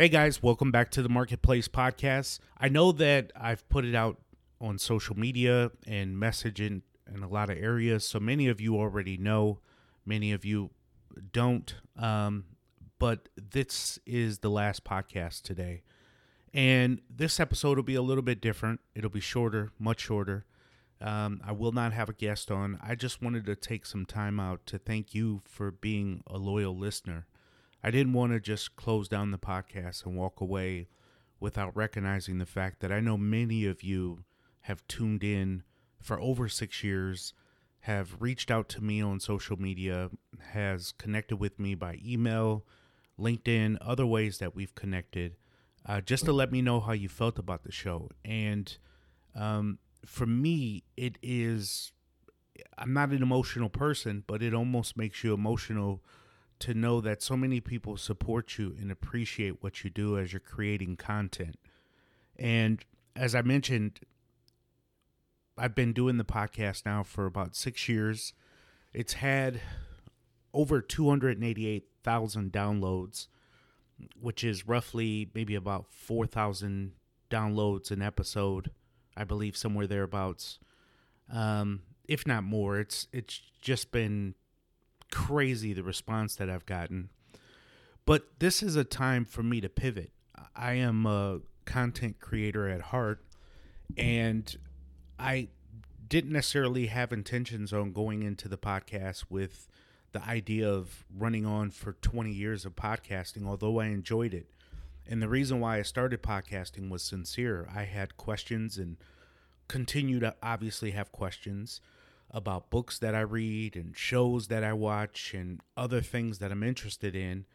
Hey guys, welcome back to the Marketplace Podcast. I know that I've put it out on social media and messaging in a lot of areas, so many of you already know, many of you don't. Um, but this is the last podcast today. And this episode will be a little bit different. It'll be shorter, much shorter. Um, I will not have a guest on. I just wanted to take some time out to thank you for being a loyal listener. I didn't want to just close down the podcast and walk away without recognizing the fact that I know many of you have tuned in for over six years, have reached out to me on social media, has connected with me by email, LinkedIn, other ways that we've connected, uh, just to let me know how you felt about the show. And um, for me, it is, I'm not an emotional person, but it almost makes you emotional to know that so many people support you and appreciate what you do as you're creating content. And as I mentioned, I've been doing the podcast now for about six years. It's had over 288,000 downloads, which is roughly maybe about 4,000 downloads an episode, I believe somewhere thereabouts. Um, if not more, it's it's just been crazy the response that I've gotten. But this is a time for me to pivot. I am a content creator at heart, and I didn't necessarily have intentions on going into the podcast with the idea of running on for 20 years of podcasting, although I enjoyed it. And the reason why I started podcasting was sincere. I had questions and continue to obviously have questions about books that I read and shows that I watch and other things that I'm interested in.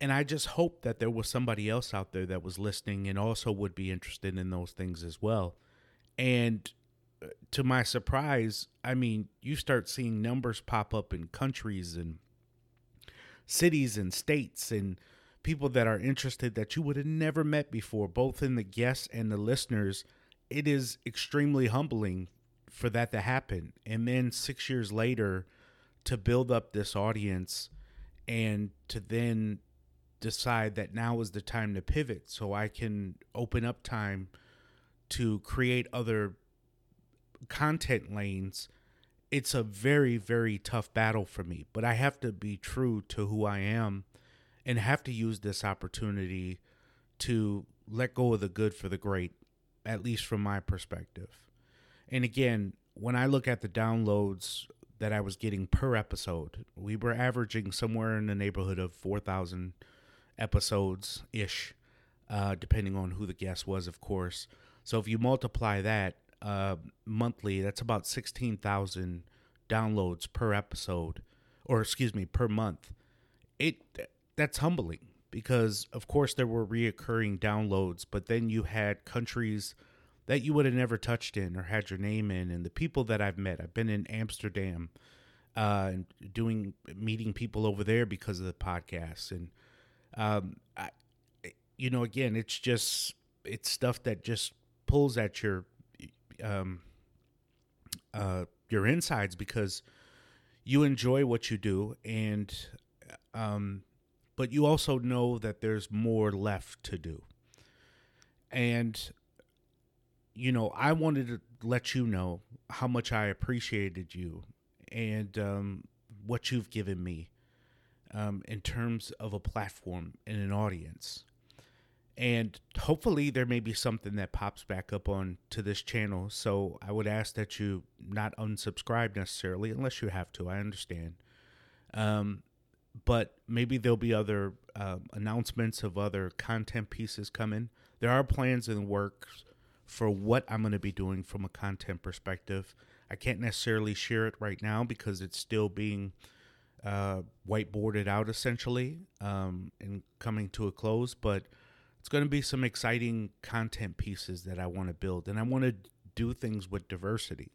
And I just hope that there was somebody else out there that was listening and also would be interested in those things as well. And uh, to my surprise, I mean, you start seeing numbers pop up in countries and cities and states and people that are interested that you would have never met before, both in the guests and the listeners. It is extremely humbling for that to happen. And then six years later, to build up this audience and to then decide that now is the time to pivot so I can open up time to create other content lanes. It's a very, very tough battle for me, but I have to be true to who I am and have to use this opportunity to let go of the good for the great, at least from my perspective. And again, when I look at the downloads that I was getting per episode, we were averaging somewhere in the neighborhood of 4,000 episodes ish, uh, depending on who the guest was, of course. So if you multiply that uh, monthly, that's about 16,000 downloads per episode, or excuse me, per month. It that's humbling because, of course, there were reoccurring downloads, but then you had countries that you would have never touched in or had your name in. And the people that I've met, I've been in Amsterdam uh, doing meeting people over there because of the podcast. And, um, I, you know, again, it's just, it's stuff that just pulls at your, um, uh, your insides because you enjoy what you do and, um, but you also know that there's more left to do. And you know, I wanted to let you know how much I appreciated you and um, what you've given me um, in terms of a platform and an audience. And hopefully, there may be something that pops back up on to this channel. So I would ask that you not unsubscribe necessarily, unless you have to. I understand. Um, but maybe there'll be other uh, announcements of other content pieces coming. There are plans in the works for what I'm going to be doing from a content perspective. I can't necessarily share it right now because it's still being uh, whiteboarded out essentially um, and coming to a close, but it's going to be some exciting content pieces that I want to build. And I want to do things with diversity.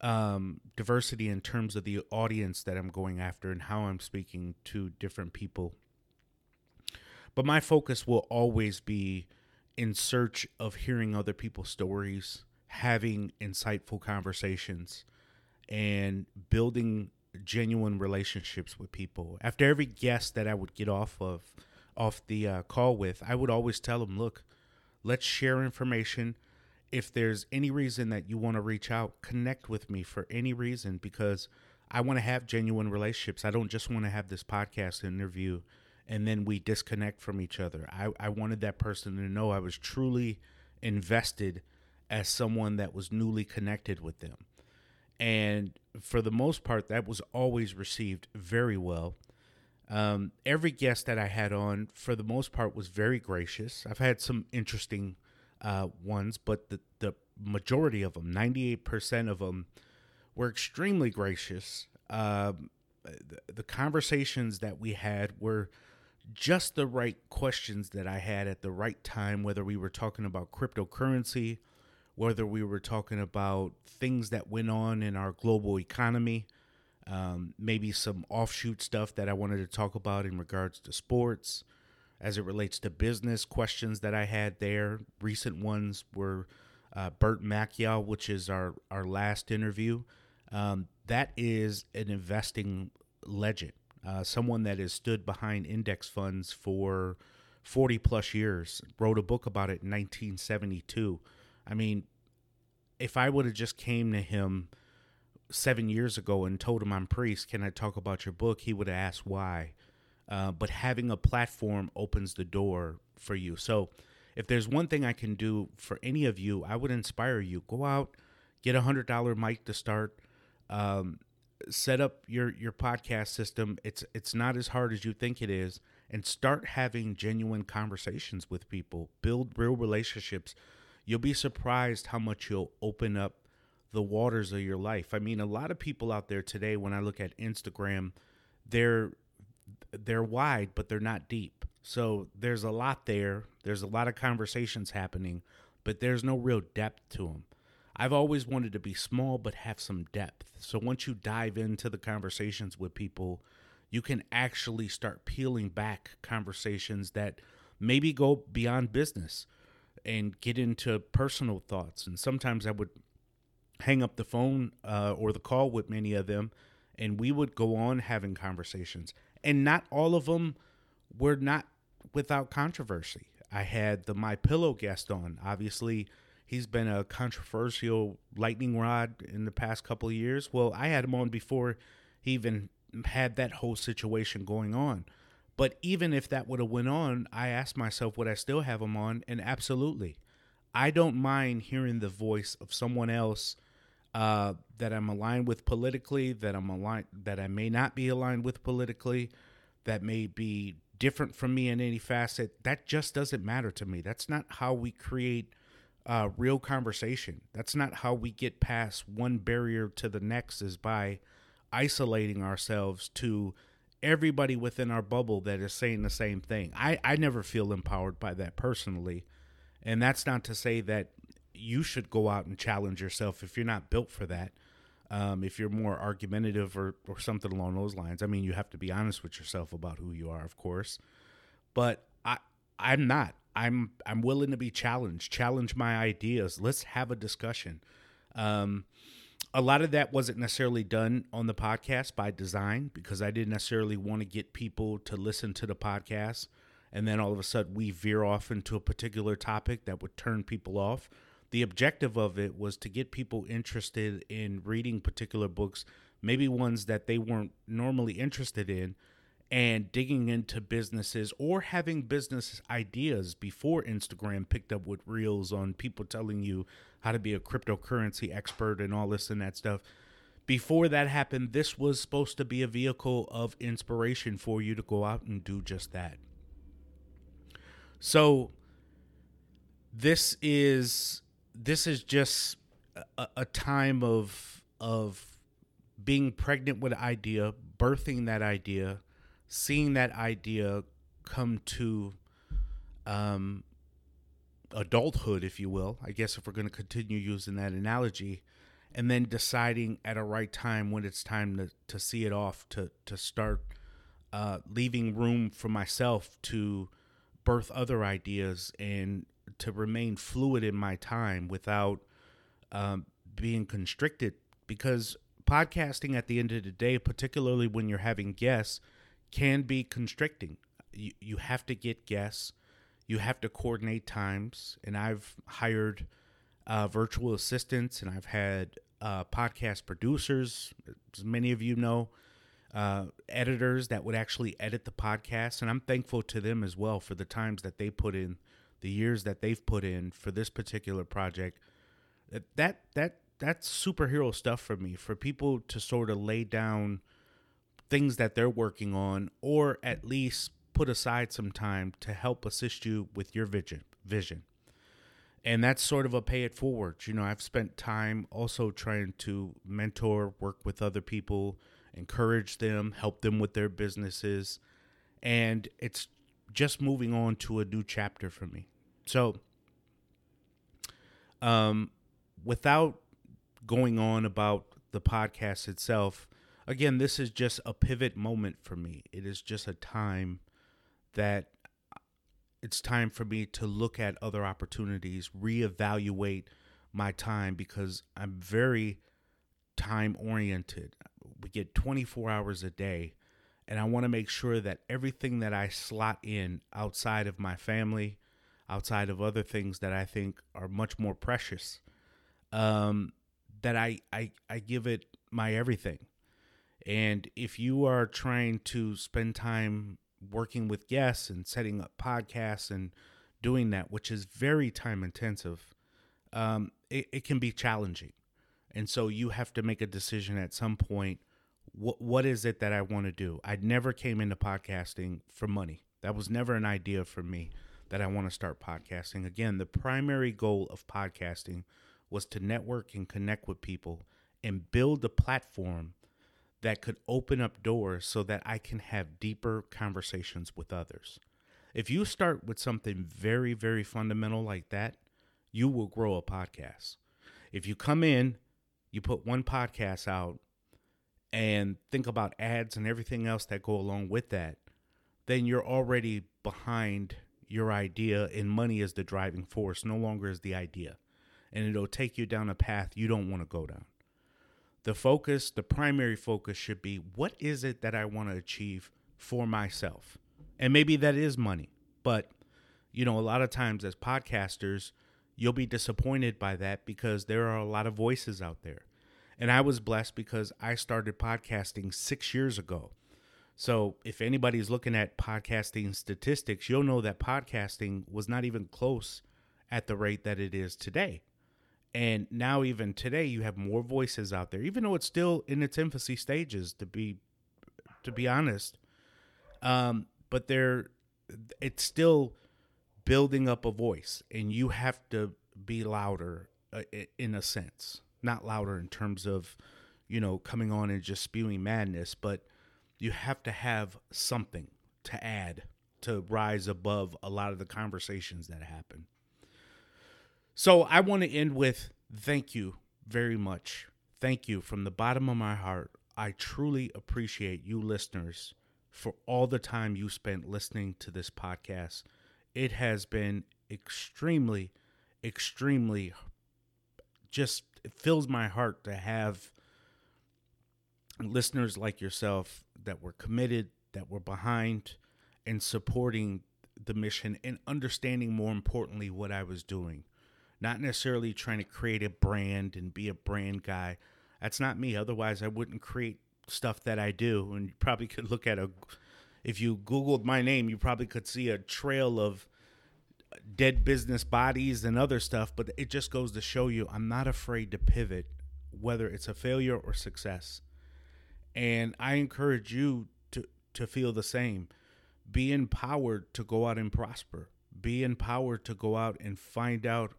Um, diversity in terms of the audience that I'm going after and how I'm speaking to different people. But my focus will always be in search of hearing other people's stories, having insightful conversations, and building genuine relationships with people. After every guest that I would get off of off the uh, call with, I would always tell them, look, let's share information. If there's any reason that you want to reach out, connect with me for any reason because I want to have genuine relationships. I don't just want to have this podcast interview and then we disconnect from each other. I, I wanted that person to know I was truly invested as someone that was newly connected with them. And for the most part, that was always received very well. Um, every guest that I had on, for the most part, was very gracious. I've had some interesting uh, ones, but the, the majority of them, 98% of them, were extremely gracious. Um, the, the conversations that we had were just the right questions that I had at the right time, whether we were talking about cryptocurrency, whether we were talking about things that went on in our global economy, um, maybe some offshoot stuff that I wanted to talk about in regards to sports, as it relates to business questions that I had there. Recent ones were uh, Burt Malkiel, which is our, our last interview. Um, that is an investing legend uh, someone that has stood behind index funds for 40 plus years, wrote a book about it in 1972. I mean, if I would have just came to him seven years ago and told him I'm priest, can I talk about your book? He would have asked why. Uh, but having a platform opens the door for you. So if there's one thing I can do for any of you, I would inspire you. Go out, get a hundred dollar mic to start. Um, set up your your podcast system. It's it's not as hard as you think it is, and start having genuine conversations with people. Build real relationships. You'll be surprised how much you'll open up the waters of your life. I mean, a lot of people out there today, when I look at Instagram, they're they're wide, but they're not deep. So there's a lot there. There's a lot of conversations happening, but there's no real depth to them. I've always wanted to be small but have some depth. So once you dive into the conversations with people, you can actually start peeling back conversations that maybe go beyond business and get into personal thoughts. And sometimes I would hang up the phone uh, or the call with many of them, and we would go on having conversations. And not all of them were not without controversy. I had the My Pillow guest on. Obviously, He's been a controversial lightning rod in the past couple of years. Well, I had him on before he even had that whole situation going on. But even if that would have went on, I asked myself, would I still have him on? And absolutely. I don't mind hearing the voice of someone else uh, that I'm aligned with politically, that I'm aligned, that I may not be aligned with politically, that may be different from me in any facet. That just doesn't matter to me. That's not how we create uh, real conversation. That's not how we get past one barrier to the next, is by isolating ourselves to everybody within our bubble that is saying the same thing. I, I never feel empowered by that personally. And that's not to say that you should go out and challenge yourself if you're not built for that. Um, if you're more argumentative or, or something along those lines. I mean, you have to be honest with yourself about who you are, of course. But I I'm not. I'm I'm willing to be challenged, challenge my ideas. Let's have a discussion. Um, a lot of that wasn't necessarily done on the podcast by design because I didn't necessarily want to get people to listen to the podcast and then all of a sudden we veer off into a particular topic that would turn people off. The objective of it was to get people interested in reading particular books, maybe ones that they weren't normally interested in, and digging into businesses or having business ideas before Instagram picked up with reels on people telling you how to be a cryptocurrency expert and all this and that stuff. Before that happened, this was supposed to be a vehicle of inspiration for you to go out and do just that. So this is this is just a, a time of of being pregnant with an idea, birthing that idea, seeing that idea come to um, adulthood, if you will, I guess if we're going to continue using that analogy, and then deciding at a right time when it's time to, to see it off, to, to start uh, leaving room for myself to birth other ideas and to remain fluid in my time without um, being constricted. Because podcasting at the end of the day, particularly when you're having guests, can be constricting. you, you have to get guests, you have to coordinate times, and I've hired uh, virtual assistants and I've had uh, podcast producers, as many of you know, uh, editors that would actually edit the podcast. And I'm thankful to them as well for the times that they put in, the years that they've put in for this particular project. That that that's superhero stuff for me. For people to sort of lay down things that they're working on, or at least put aside some time to help assist you with your vision. Vision and that's sort of a pay it forward. You know, I've spent time also trying to mentor, work with other people, encourage them, help them with their businesses, and it's just moving on to a new chapter for me. So, um, without going on about the podcast itself, again, this is just a pivot moment for me. It is just a time that it's time for me to look at other opportunities, reevaluate my time because I'm very time oriented. We get 24 hours a day, and I want to make sure that everything that I slot in outside of my family, outside of other things that I think are much more precious, um, that I, I I give it my everything. And if you are trying to spend time working with guests and setting up podcasts and doing that, which is very time intensive, um, it, it can be challenging. And so you have to make a decision at some point. What what is it that I want to do? I never came into podcasting for money. That was never an idea for me that I want to start podcasting. Again, the primary goal of podcasting was to network and connect with people and build a platform that could open up doors so that I can have deeper conversations with others. If you start with something very, very fundamental like that, you will grow a podcast. If you come in, you put one podcast out, and think about ads and everything else that go along with that, then you're already behind your idea, and money is the driving force, no longer is the idea. And it'll take you down a path you don't want to go down the focus, the primary focus should be what is it that I want to achieve for myself? And maybe that is money. But, you know, a lot of times as podcasters, you'll be disappointed by that because there are a lot of voices out there. And I was blessed because I started podcasting six years ago. So if anybody's looking at podcasting statistics, you'll know that podcasting was not even close at the rate that it is today. And now, even today, you have more voices out there, even though it's still in its infancy stages. To be, to be honest, um, but they're, it's still building up a voice, and you have to be louder uh, in a sense. Not louder in terms of, you know, coming on and just spewing madness, but you have to have something to add to rise above a lot of the conversations that happen. So I want to end with thank you very much. Thank you from the bottom of my heart. I truly appreciate you listeners for all the time you spent listening to this podcast. It has been extremely, extremely just it fills my heart to have listeners like yourself that were committed, that were behind and supporting the mission and understanding more importantly what I was doing not necessarily trying to create a brand and be a brand guy. That's not me. Otherwise, I wouldn't create stuff that I do. And you probably could look at a, if you Googled my name, you probably could see a trail of dead business bodies and other stuff. But it just goes to show you I'm not afraid to pivot, whether it's a failure or success. And I encourage you to, to feel the same. Be empowered to go out and prosper. Be empowered to go out and find out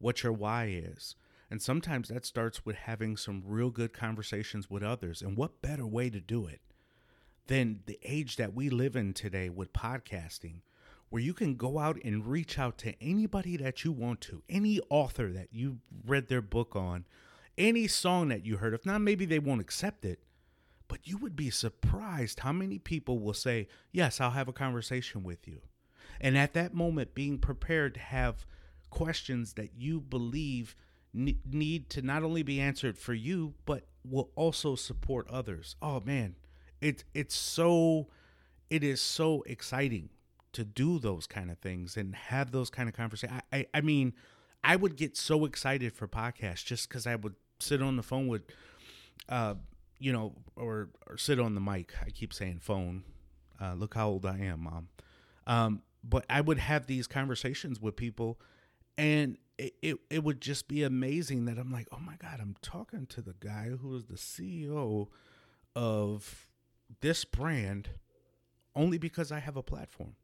what your why is. And sometimes that starts with having some real good conversations with others. And what better way to do it than the age that we live in today with podcasting, where you can go out and reach out to anybody that you want to, any author that you read their book on, any song that you heard. If not, maybe they won't accept it. But you would be surprised how many people will say, Yes, I'll have a conversation with you. And at that moment, being prepared to have questions that you believe need to not only be answered for you, but will also support others. Oh man, it's it's so it is so exciting to do those kind of things and have those kind of conversations. I, I, I mean, I would get so excited for podcasts just because I would sit on the phone with, uh, you know, or, or sit on the mic. I keep saying phone. Uh, look how old I am, mom. Um, but I would have these conversations with people, and it, it, it would just be amazing that I'm like, oh my God, I'm talking to the guy who is the CEO of this brand only because I have a platform.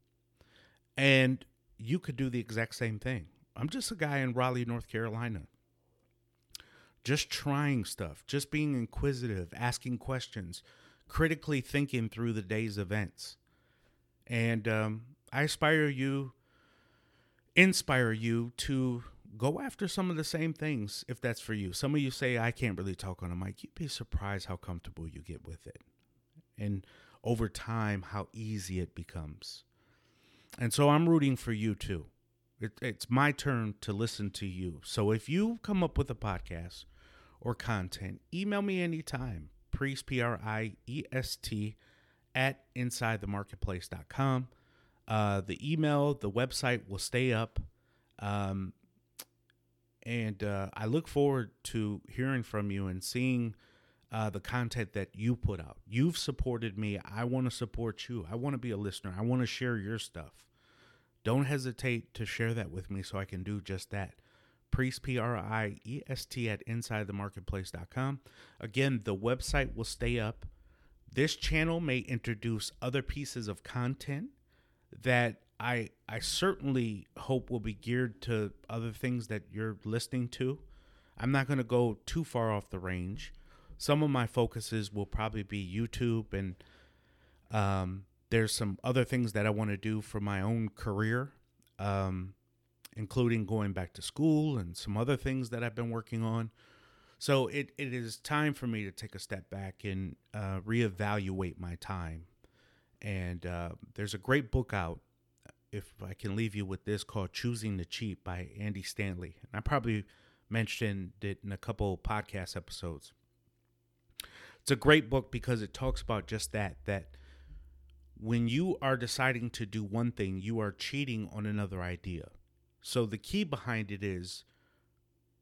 And you could do the exact same thing. I'm just a guy in Raleigh, North Carolina, just trying stuff, just being inquisitive, asking questions, critically thinking through the day's events. And um, I aspire you, inspire you to go after some of the same things if that's for you. Some of you say, I can't really talk on a mic. You'd be surprised how comfortable you get with it. And over time, how easy it becomes. And so I'm rooting for you too. It, it's my turn to listen to you. So if you come up with a podcast or content, email me anytime. Priest, P R I E S T, at insidethemarketplace.com. Uh, the email, the website will stay up. Um, and uh, I look forward to hearing from you and seeing uh, the content that you put out. You've supported me. I want to support you. I want to be a listener. I want to share your stuff. Don't hesitate to share that with me so I can do just that. Priest, P R I E S T, at insidethemarketplace.com. Again, the website will stay up. This channel may introduce other pieces of content that I I certainly hope will be geared to other things that you're listening to. I'm not going to go too far off the range. Some of my focuses will probably be YouTube, and um, there's some other things that I want to do for my own career, um, including going back to school and some other things that I've been working on. So it, it is time for me to take a step back and uh, reevaluate my time. And uh, there's a great book out if I can leave you with this called Choosing to Cheat by Andy Stanley. And I probably mentioned it in a couple podcast episodes. It's a great book because it talks about just that that when you are deciding to do one thing, you are cheating on another idea. So the key behind it is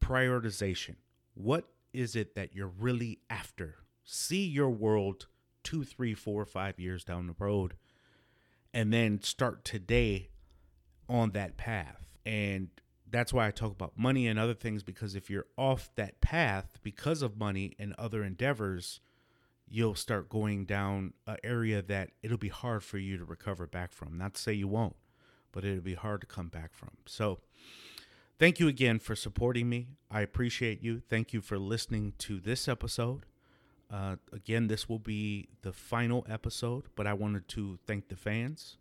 prioritization. What is it that you're really after? See your world two, three, four, five years down the road and then start today on that path. And that's why I talk about money and other things because if you're off that path because of money and other endeavors, you'll start going down an area that it'll be hard for you to recover back from. Not to say you won't, but it'll be hard to come back from. So, thank you again for supporting me. I appreciate you. Thank you for listening to this episode. Uh, again, this will be the final episode, but I wanted to thank the fans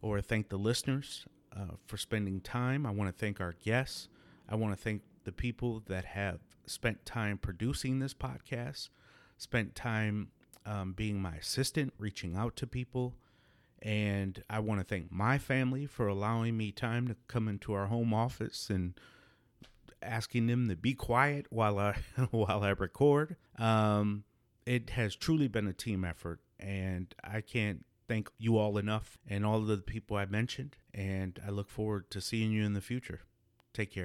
or thank the listeners uh, for spending time. I want to thank our guests. I want to thank the people that have spent time producing this podcast, spent time um, being my assistant, reaching out to people. And I want to thank my family for allowing me time to come into our home office and asking them to be quiet while I while I record. Um, it has truly been a team effort, and I can't thank you all enough and all of the people I mentioned. And I look forward to seeing you in the future. Take care.